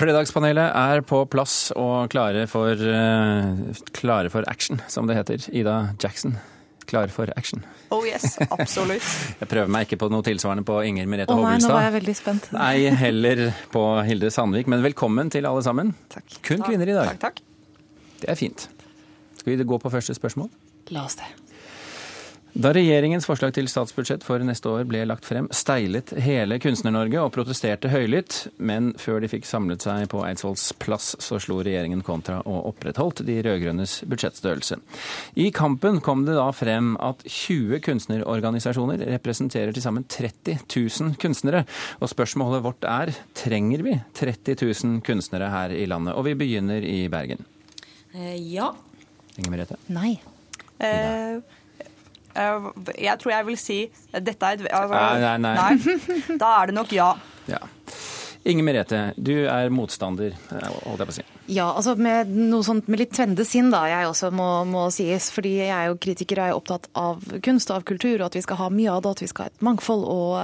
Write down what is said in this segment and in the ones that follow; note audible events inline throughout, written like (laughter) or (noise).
Fredagspanelet er på plass og klare for, uh, klare for action, som det heter. Ida Jackson, klar for action. Oh yes, absolutt. (laughs) jeg prøver meg ikke på noe tilsvarende på Inger Merete oh, Hobbelstad. Nei, nå var jeg veldig spent. Nei, heller på Hilde Sandvik. Men velkommen til alle sammen. Takk. Kun kvinner i dag. Takk, takk. Det er fint. Skal vi gå på første spørsmål? La oss det. Da regjeringens forslag til statsbudsjett for neste år ble lagt frem, steilet hele Kunstner-Norge og protesterte høylytt. Men før de fikk samlet seg på Eidsvolls plass, så slo regjeringen kontra og opprettholdt de rød-grønnes budsjettstørrelse. I kampen kom det da frem at 20 kunstnerorganisasjoner representerer til sammen 30 000 kunstnere. Og spørsmålet vårt er trenger vi 30 000 kunstnere her i landet? Og vi begynner i Bergen. Eh, ja. Inger Merete? Nei. Eh, jeg tror jeg vil si dette er et Nei, nei, nei. nei. Da er det nok ja. Ja. Inger Merete, du er motstander, holdt jeg på å si. Ja, altså med noe sånt med litt tvende sinn, da, jeg også må, må, sies. Fordi jeg er jo kritiker og er opptatt av kunst og av kultur, og at vi skal ha mye av det, at vi skal ha et mangfold. og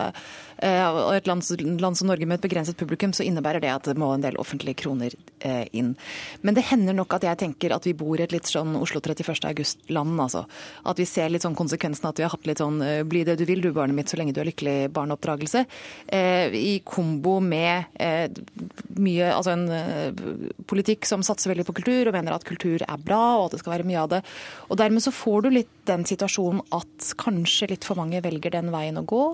Eh, og et land, land, som Norge med et begrenset publikum, så innebærer det at det må en del offentlige kroner eh, inn. Men det hender nok at jeg tenker at vi bor i et litt sånn Oslo 31. august-land, altså. At vi ser litt sånn konsekvensen at vi har hatt litt sånn eh, bli det du vil du barnet mitt så lenge du er lykkelig barneoppdragelse. I kombo med mye, altså en politikk som satser veldig på kultur og mener at kultur er bra og at det skal være mye av det. Og dermed så får du litt den situasjonen at kanskje litt for mange velger den veien å gå.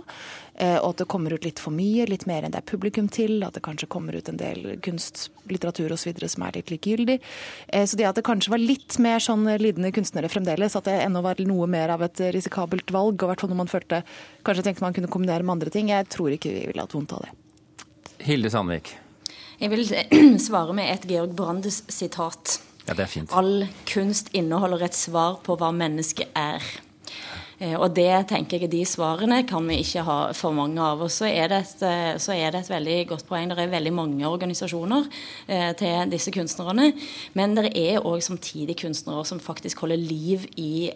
Eh, og at det kommer ut litt for mye, litt mer enn det er publikum til. At det kanskje kommer ut en del kunst, litteratur osv. som er litt likegyldig. Eh, så det at det kanskje var litt mer sånn lidende kunstnere fremdeles, at det ennå var noe mer av et risikabelt valg, og i hvert fall når man følte kanskje tenkte man kunne kombinere med andre ting, jeg tror ikke vi ville hatt vondt av det. Hilde Sandvik. Jeg vil (clears throat) svare med et Georg Brandes sitat. Ja, det er fint. All kunst inneholder et svar på hva mennesket er. Eh, og det tenker jeg de svarene kan vi ikke ha for mange av. Og så er det et, så er det et veldig godt poeng. Det er veldig mange organisasjoner eh, til disse kunstnerne. Men det er òg samtidig kunstnere som faktisk holder liv i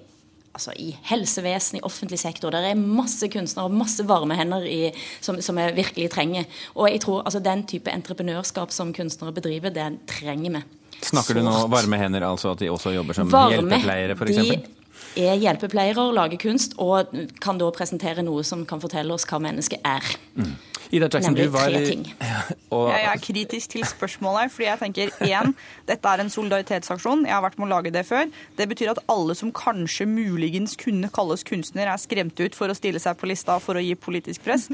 altså i helsevesen, i offentlig sektor. Det er masse kunstnere og masse varme hender i, som, som vi virkelig trenger. Og jeg tror altså Den type entreprenørskap som kunstnere bedriver, den trenger vi. Snakker du nå varme hender, altså at de også jobber som varme, hjelpepleiere f.eks.? Er hjelpepleiere, lager kunst og kan da presentere noe som kan fortelle oss hva mennesket er. Mm. Ida Jackson, Nemlig du var tre ting. (laughs) Ja, og... Jeg er kritisk til spørsmålet, fordi jeg tenker én, dette er en solidaritetsaksjon. Jeg har vært med å lage det før. Det betyr at alle som kanskje muligens kunne kalles kunstner, er skremt ut for å stille seg på lista for å gi politisk press.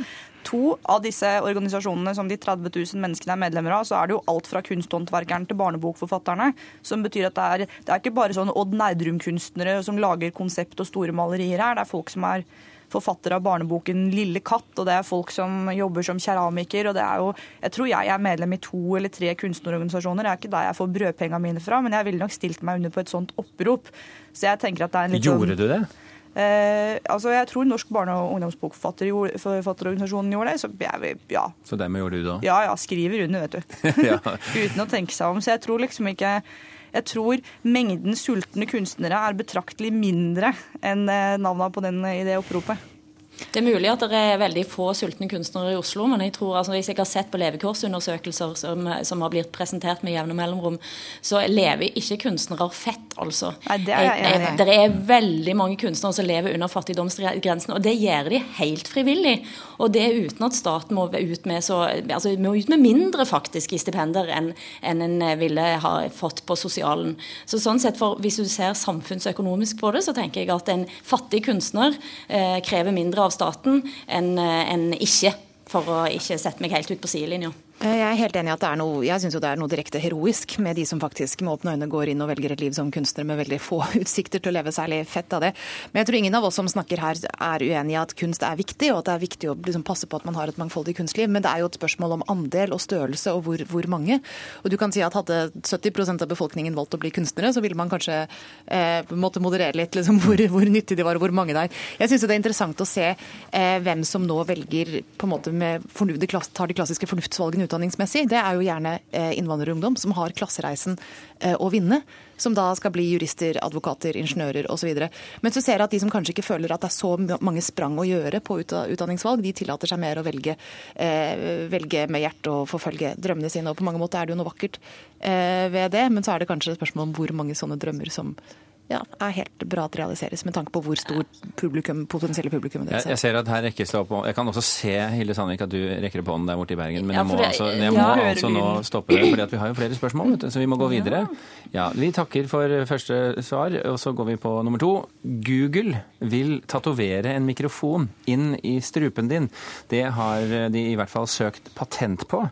To av disse organisasjonene som de 30 000 menneskene er medlemmer av, så er det jo alt fra kunsthåndverkeren til barnebokforfatterne. Som betyr at det er, det er ikke bare sånn Odd Nerdrum-kunstnere som lager konsept og store malerier her. Det er folk som er forfatter av barneboken 'Lille katt', og det er folk som jobber som keramiker. og det er jo, Jeg tror jeg er medlem i to eller tre kunstnerorganisasjoner. Det er ikke der jeg får brødpengene mine fra, men jeg ville nok stilt meg under på et sånt opprop. Så jeg tenker at det er en litt Gjorde sånn, du det? Eh, altså Jeg tror Norsk barne- og ungdomsbokforfatterorganisasjon gjorde det. Så, jeg, ja. så dermed gjorde du det òg? Ja, ja. Skriver under, vet du. (laughs) (laughs) Uten å tenke seg om. Så jeg tror liksom ikke jeg tror mengden sultne kunstnere er betraktelig mindre enn eh, navnene på den i det oppropet. Det er mulig at det er veldig få sultne kunstnere i Oslo, men jeg tror, altså, hvis jeg har sett på levekårsundersøkelser som, som har blitt presentert med jevne mellomrom, så lever ikke kunstnere fett, altså. Nei, det er jeg enig i. Det er veldig mange kunstnere som lever under fattigdomsgrensen, og det gjør de helt frivillig. Og det er uten at staten må ut med, så, altså, må ut med mindre faktisk i stipender enn en en ville ha fått på sosialen. Så sånn sett, for Hvis du ser samfunnsøkonomisk på det, så tenker jeg at en fattig kunstner eh, krever mindre av staten enn en ikke, for å ikke sette meg helt ut på sidelinja. Eh, jeg er helt enig i at det er noe, jeg synes jo det er noe direkte heroisk med de som faktisk med åpne øyne går inn og velger et liv som kunstner med veldig få (laughs) utsikter til å leve særlig fett av det. Men jeg tror ingen av oss som snakker her er uenig i at kunst er viktig, og at det er viktig å liksom passe på at man har et mangfoldig kunstliv. Men det er jo et spørsmål om andel og størrelse og hvor, hvor mange. Og du kan si at hadde 70% av befolkningen valgt å bli kunstnere, så ville man kanskje eh, måtte moderere litt liksom, hvor, hvor, nyttig de var og hvor mange det er. Jeg syns det er interessant å se eh, hvem som nå velger på en måte med fornuftig, tar de klassiske fornuftsvalgene ut utdanningsmessig, det er jo gjerne eh, innvandrerungdom som har klassereisen eh, å vinne. som da skal bli jurister, advokater, ingeniører osv. Men så ser jeg at de som kanskje ikke føler at det er så mange sprang å gjøre på utdanningsvalg, de tillater seg mer å velge, eh, velge med hjertet og forfølge drømmene sine. Og på mange måter er det jo noe vakkert ved det, men så er det kanskje et spørsmål om hvor mange sånne drømmer som ja, er helt bra at realiseres, med tanke på hvor stor publikum, potensielle publikum det er. Jeg, jeg ser at her rekkes det opp Jeg kan også se, Hilde Sandvik, at du rekker opp hånden der borte i Bergen. Men jeg må, altså, jeg må ja, altså nå stoppe det, for vi har jo flere spørsmål, så vi må gå videre. Ja, Vi takker for første svar, og så går vi på nummer to. Google vil tatovere en mikrofon inn i strupen din. Det har de i hvert fall søkt patent på.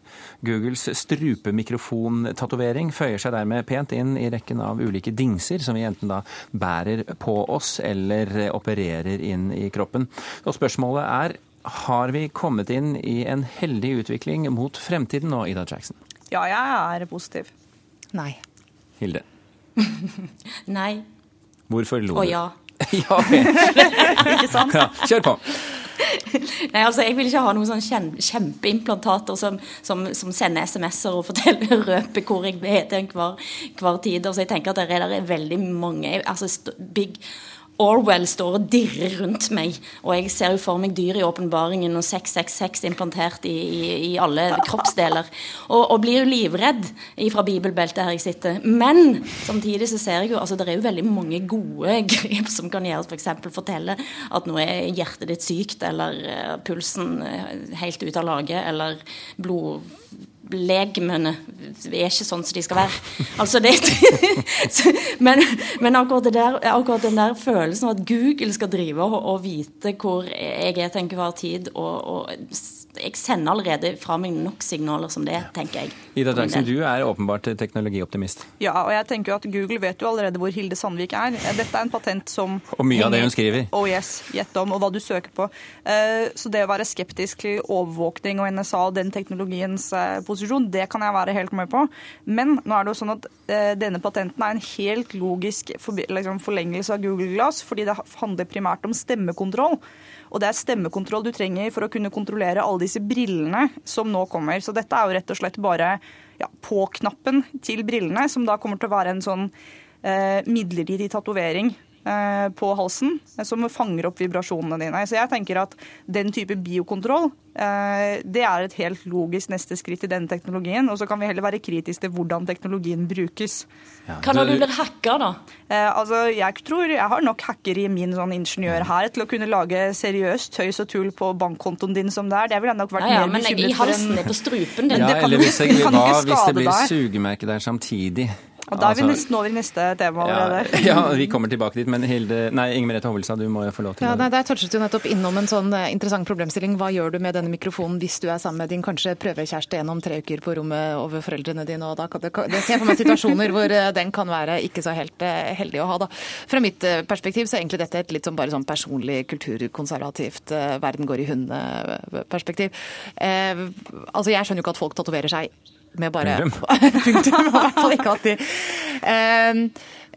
Googles strupemikrofontatovering føyer seg dermed pent inn i rekken av ulike dingser som vi enten da bærer på oss eller opererer inn i kroppen. Og spørsmålet er har vi kommet inn i en heldig utvikling mot fremtiden nå, Ida Jackson? Ja, jeg er positiv. Nei. Hilde? (laughs) Nei. Hvorfor lo du? Å ja. (laughs) ja, (laughs) Ikke sant? Ja, kjør på. (laughs) Nei, altså Jeg vil ikke ha noen sånn kjempeimplantater som, som, som, sender SMS-er og forteller (laughs) røper hvor jeg er til enhver hver tid. Altså jeg tenker at det er, det er veldig mange altså big Orwell står og dirrer rundt meg, og jeg ser jo for meg dyr i åpenbaringen og 666 implantert i, i, i alle kroppsdeler. Og, og, blir jo livredd fra bibelbeltet her jeg sitter. Men samtidig så ser jeg jo altså det er jo veldig mange gode (laughs) grep som kan gjøres. F.eks. For fortelle at nå er hjertet ditt sykt, eller uh, pulsen uh, helt ute av lage, eller blod legemene er ikke sånn som de skal være. Altså det, (laughs) men, men akkurat, der, akkurat, den der følelsen av at Google skal drive og, og vite hvor jeg er til enhver tid, og, og jeg sender allerede fra meg nok signaler som det, tenker jeg. Ida Jackson, du er åpenbart teknologioptimist. Ja, og jeg tenker jo at Google vet jo allerede hvor Hilde Sandvik er. Dette er en patent som Og mye av det hun skriver. Oh yes, gjett om, og hva du søker på. Eh, så det å være skeptisk til overvåkning og NSA og den teknologiens eh, posisjon, det kan jeg være helt med på. Men nå er det jo sånn at eh, denne patenten er en helt logisk liksom, forlengelse av Google Glass, fordi det handler primært om stemmekontroll. Og det er stemmekontroll du trenger for å kunne kontrollere alle disse brillene som nå kommer. Så dette er jo rett og slett bare ja, på-knappen til brillene, som da kommer til å være en sånn eh, midlertidig tatovering på halsen eh, som fanger opp vibrasjonene dine. Så jeg tenker at den type biokontroll eh, det er et helt logisk neste skritt i denne teknologien. Og så kan vi heller være kritiske til hvordan teknologien brukes. Ja, kan du bli hacka, da? altså, jeg tror jeg har nok hacker i min sånn ingeniør her til å kunne lage seriøst tøys og tull på bankkontoen din som det er. Det ville jeg nok vært ja, ja, mer bekymret for. Men i halsen, en... på strupen din. Ja, eller hvis, jeg, (laughs) hva, hvis det blir sugemerke der samtidig. Og Da er vi altså, nesten over i neste tema allerede. Ja, (laughs) ja, vi kommer tilbake dit. Men Hilde, nei, Inger Merete Hovelstad, du må jo få lov til ja, nei, Der touchet du nettopp innom en sånn eh, interessant problemstilling. Hva gjør du med denne mikrofonen hvis du er sammen med din kanskje prøvekjæreste gjennom tre uker på rommet over foreldrene dine? og da kan det, det ser for meg situasjoner hvor eh, den kan være ikke så helt eh, heldig å ha. da. Fra mitt perspektiv så er egentlig dette et litt sånn bare sånn personlig kulturkonservativt verden går i hundene-perspektiv. Eh, altså Jeg skjønner jo ikke at folk tatoverer seg med bare (laughs) Punktum. I hvert fall ikke alltid.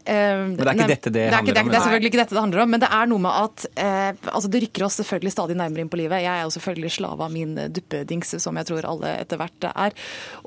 Uh, men det er ikke dette det, det handler om? Det er selvfølgelig ikke dette det handler om, men det er noe med at eh, altså det rykker oss selvfølgelig stadig nærmere inn på livet. Jeg er jo selvfølgelig slave av min duppedings, som jeg tror alle etter hvert er.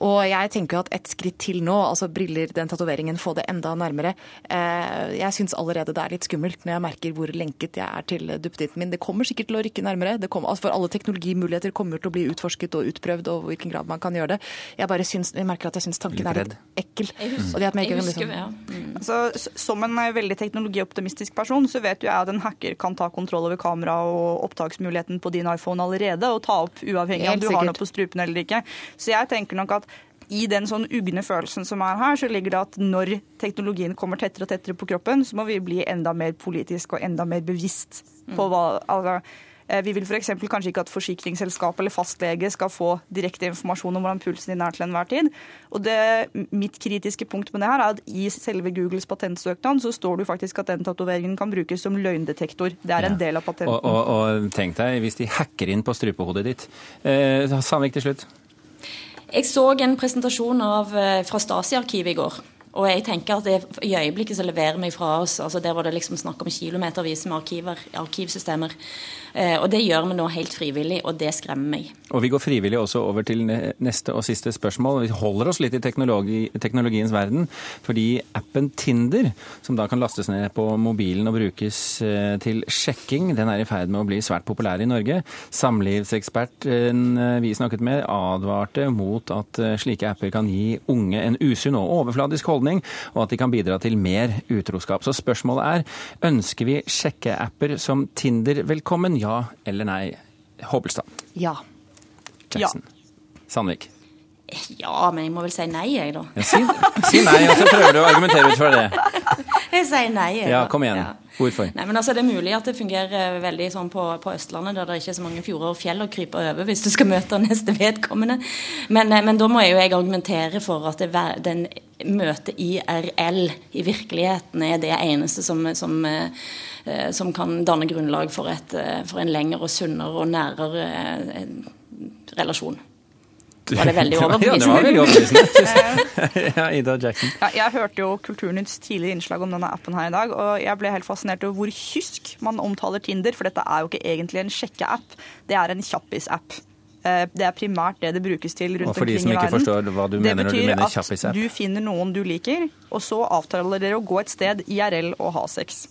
Og jeg tenker jo at et skritt til nå, altså briller, den tatoveringen, få det enda nærmere. Eh, jeg syns allerede det er litt skummelt når jeg merker hvor lenket jeg er til duppeditten min. Det kommer sikkert til å rykke nærmere. Kommer, altså for alle teknologimuligheter kommer til å bli utforsket og utprøvd, og hvilken grad man kan gjøre det. Jeg bare syns, jeg merker at jeg syns tanken er litt ekkel. Jeg husker, jeg husker liksom, ja. Mm. Altså, som en eh, veldig teknologioptimistisk person, så vet jo jeg at en hacker kan ta kontroll over kamera og opptaksmuligheten på din iPhone allerede, og ta opp uavhengig av om du har noe på strupen eller ikke. Så jeg tenker nok at i den sånn ugne følelsen som er her, så ligger det at når teknologien kommer tettere og tettere på kroppen, så må vi bli enda mer politisk og enda mer bevisst på hva altså, vi vil f.eks. kanskje ikke at forsikringsselskap eller fastlege skal få direkte informasjon om hvordan pulsen din er til enhver tid. Og det, Mitt kritiske punkt med det her er at i selve Googles patentsøknad så står det faktisk at den tatoveringen kan brukes som løgndetektor. Det er en del av patenten. Og, og, og tenk deg hvis de hacker inn på strupehodet ditt. Eh, Sandvik til slutt. Jeg så en presentasjon av, eh, fra Stasi-arkivet i går. Og jeg tenker at det, I øyeblikket så leverer vi fra oss altså Der var det liksom snakk om kilometervis med arkiver, arkivsystemer. Eh, og Det gjør vi nå helt frivillig, og det skremmer meg. Og vi går frivillig også over til neste og siste spørsmål. Vi holder oss litt i teknologi, teknologiens verden, fordi appen Tinder, som da kan lastes ned på mobilen og brukes eh, til sjekking, den er i ferd med å bli svært populær i Norge. Samlivseksperten eh, vi snakket med, advarte mot at eh, slike apper kan gi unge en usunn og overfladisk holdning, og at de kan bidra til mer utroskap. Så spørsmålet er, ønsker vi sjekkeapper som Tinder velkommen, ja eller nei? Håbelstad. Ja. Jackson. Sandvik. Ja, men jeg må vel si nei, jeg, da. Ja, si, si, nei, og så prøver du å argumentere ut fra det. (laughs) Jeg sier nei. Jeg, ja, kom igjen. Ja. Hvorfor? Nei, men altså, Det er mulig at det fungerer veldig sånn på, på Østlandet, der det ikke er så mange fjorder og fjell å krype over hvis du skal møte neste vedkommende. Men, eh, men da må jeg jo jeg argumentere for at det, den møtet IRL i virkeligheten er det eneste som, som, eh, som kan danne grunnlag for, et, eh, for en lengre og sunnere og nærere relasjon. Var det veldig overbevisende? Ja, det var veldig overbevisende. (laughs) ja, Ida Jackson. Ja, jeg hørte jo Kulturnytts tidligere innslag om denne appen her i dag, og jeg ble helt fascinert over hvor kysk man omtaler Tinder, for dette er jo ikke egentlig en sjekkeapp, det er en kjappis-app. Eh, det er primært det det brukes til rundt omkring i verden. Og for de som ikke forstår hva du mener når du mener kjappis-app? Det betyr at du finner noen du liker, og så avtaler dere å gå et sted IRL og ha sex.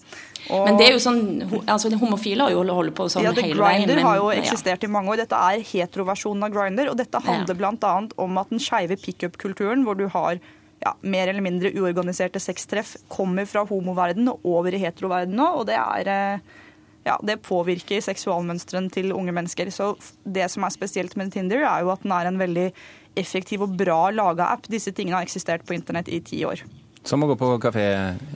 Og, men det er jo sånn, altså Homofile har jo holdt på sånn ja, hele veien. Grindr har jo eksistert ja. i mange år. Dette er heteroversjonen av Grinder. Og dette handler ja. bl.a. om at den skeive pickup-kulturen, hvor du har ja, mer eller mindre uorganiserte sextreff, kommer fra homoverdenen og over i heteroverdenen nå. Og det er eh, ja, det påvirker seksualmønstrene til unge mennesker. Så det som er spesielt med Tinder, er jo at den er en veldig effektiv og bra laga app. Disse tingene har eksistert på internett i ti år. Som å gå på kafé,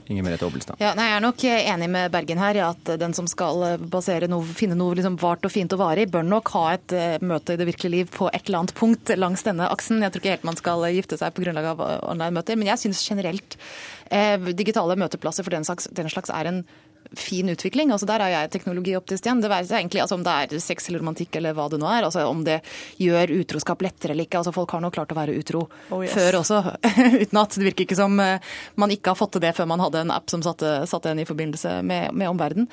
Inger Merete Obelstad. Ja, nei, jeg er nok enig med Bergen her i at den som skal noe, finne noe liksom vart og fint og varig, bør nok ha et uh, møte i det virkelige liv på et eller annet punkt langs denne aksen. Jeg tror ikke helt man skal gifte seg på grunnlag av online-møter, men jeg syns generelt eh, digitale møteplasser for den slags, den slags er en fin utvikling. Altså Der er jeg teknologioptist igjen. Det være seg egentlig altså, om det er sex eller romantikk eller hva det nå er. Altså Om det gjør utroskap lettere eller ikke. Altså Folk har nå klart å være utro oh, yes. før også, (laughs) uten at det virker ikke som eh, man ikke har fått til det før man hadde en app som satte, satte en i forbindelse med, med omverdenen.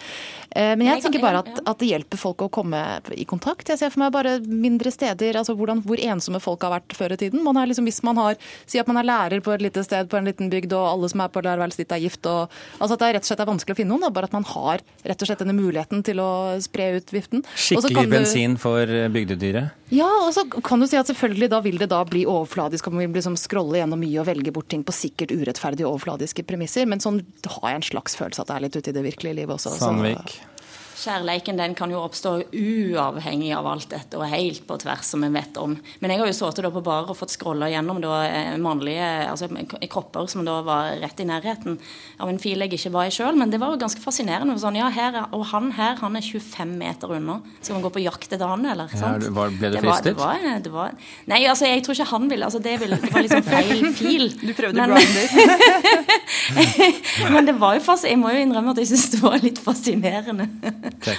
Eh, men jeg tenker bare at, at, det hjelper folk å komme i kontakt. Jeg ser for meg bare mindre steder, altså hvordan, hvor ensomme folk har vært før i tiden. Man liksom, hvis man har, Si at man er lærer på et lite sted på en liten bygd, og alle som er på lærerværelset ditt er gift. Og, altså at det rett og slett er vanskelig å finne noen. Da, bare at man har rett og slett denne muligheten til å spre ut viften. Skikkelig du, bensin for bygdedyret? Ja, og så kan du si at selvfølgelig da vil det da bli overfladisk, og man vil liksom scrolle gjennom mye og velge bort ting på sikkert urettferdige overfladiske premisser. Men sånn har jeg en slags følelse at det er litt ute i det virkelige livet også. Sandvik. Så, Kjærleiken den kan jo oppstå uavhengig av alt dette, og helt på tvers, som vi vet om. Men jeg har jo sittet på bar og fått scrolla gjennom da, eh, mannlige altså, kropper som da var rett i nærheten av en fil jeg ikke var i sjøl. Men det var jo ganske fascinerende. Sånn, ja, her, og han her han er 25 meter unna. Skal man gå på jakt etter han, eller? Ja, var, ble du fristet? Det var, det var, nei, altså, jeg tror ikke han ville. Altså, det, ville, det var liksom feil (laughs) fil. Du prøvde men, grinder. (laughs) men det var jo fast, jeg må jo innrømme at jeg syns det var litt fascinerende.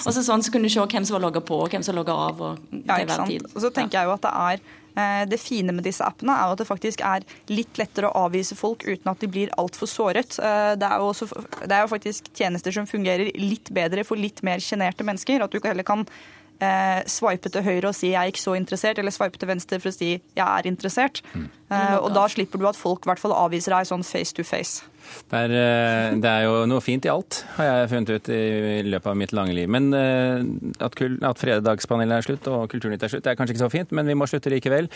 Og så sånn så kunne du se hvem som var logga på, og hvem som logga av. Og, ja, ikke sant. Og så tenker jeg jo at det er eh, det fine med disse appene er at det faktisk er litt lettere å avvise folk uten at de blir altfor såret. Eh, det er, jo også, det er jo faktisk tjenester som fungerer litt bedre for litt mer sjenerte mennesker. At du heller kan eh, swipe til høyre og si 'jeg er ikke så interessert', eller swipe til venstre for å si 'jeg er interessert'. Mm. Eh, og da slipper du at folk i hvert fall avviser deg sånn face to face. Det er, eh, det er, jo noe fint i alt, har jeg funnet ut i løpet av mitt lange liv. Men eh, at, at Fredagspanelet er slutt og Kulturnytt er slutt, det er kanskje ikke så fint, men vi må slutte likevel.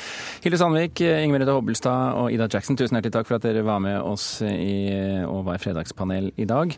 Hilde Sandvik, Ingvild Merete Hobbelstad og Ida Jackson, tusen hjertelig takk for at dere var med oss i, og var fredagspanel i dag.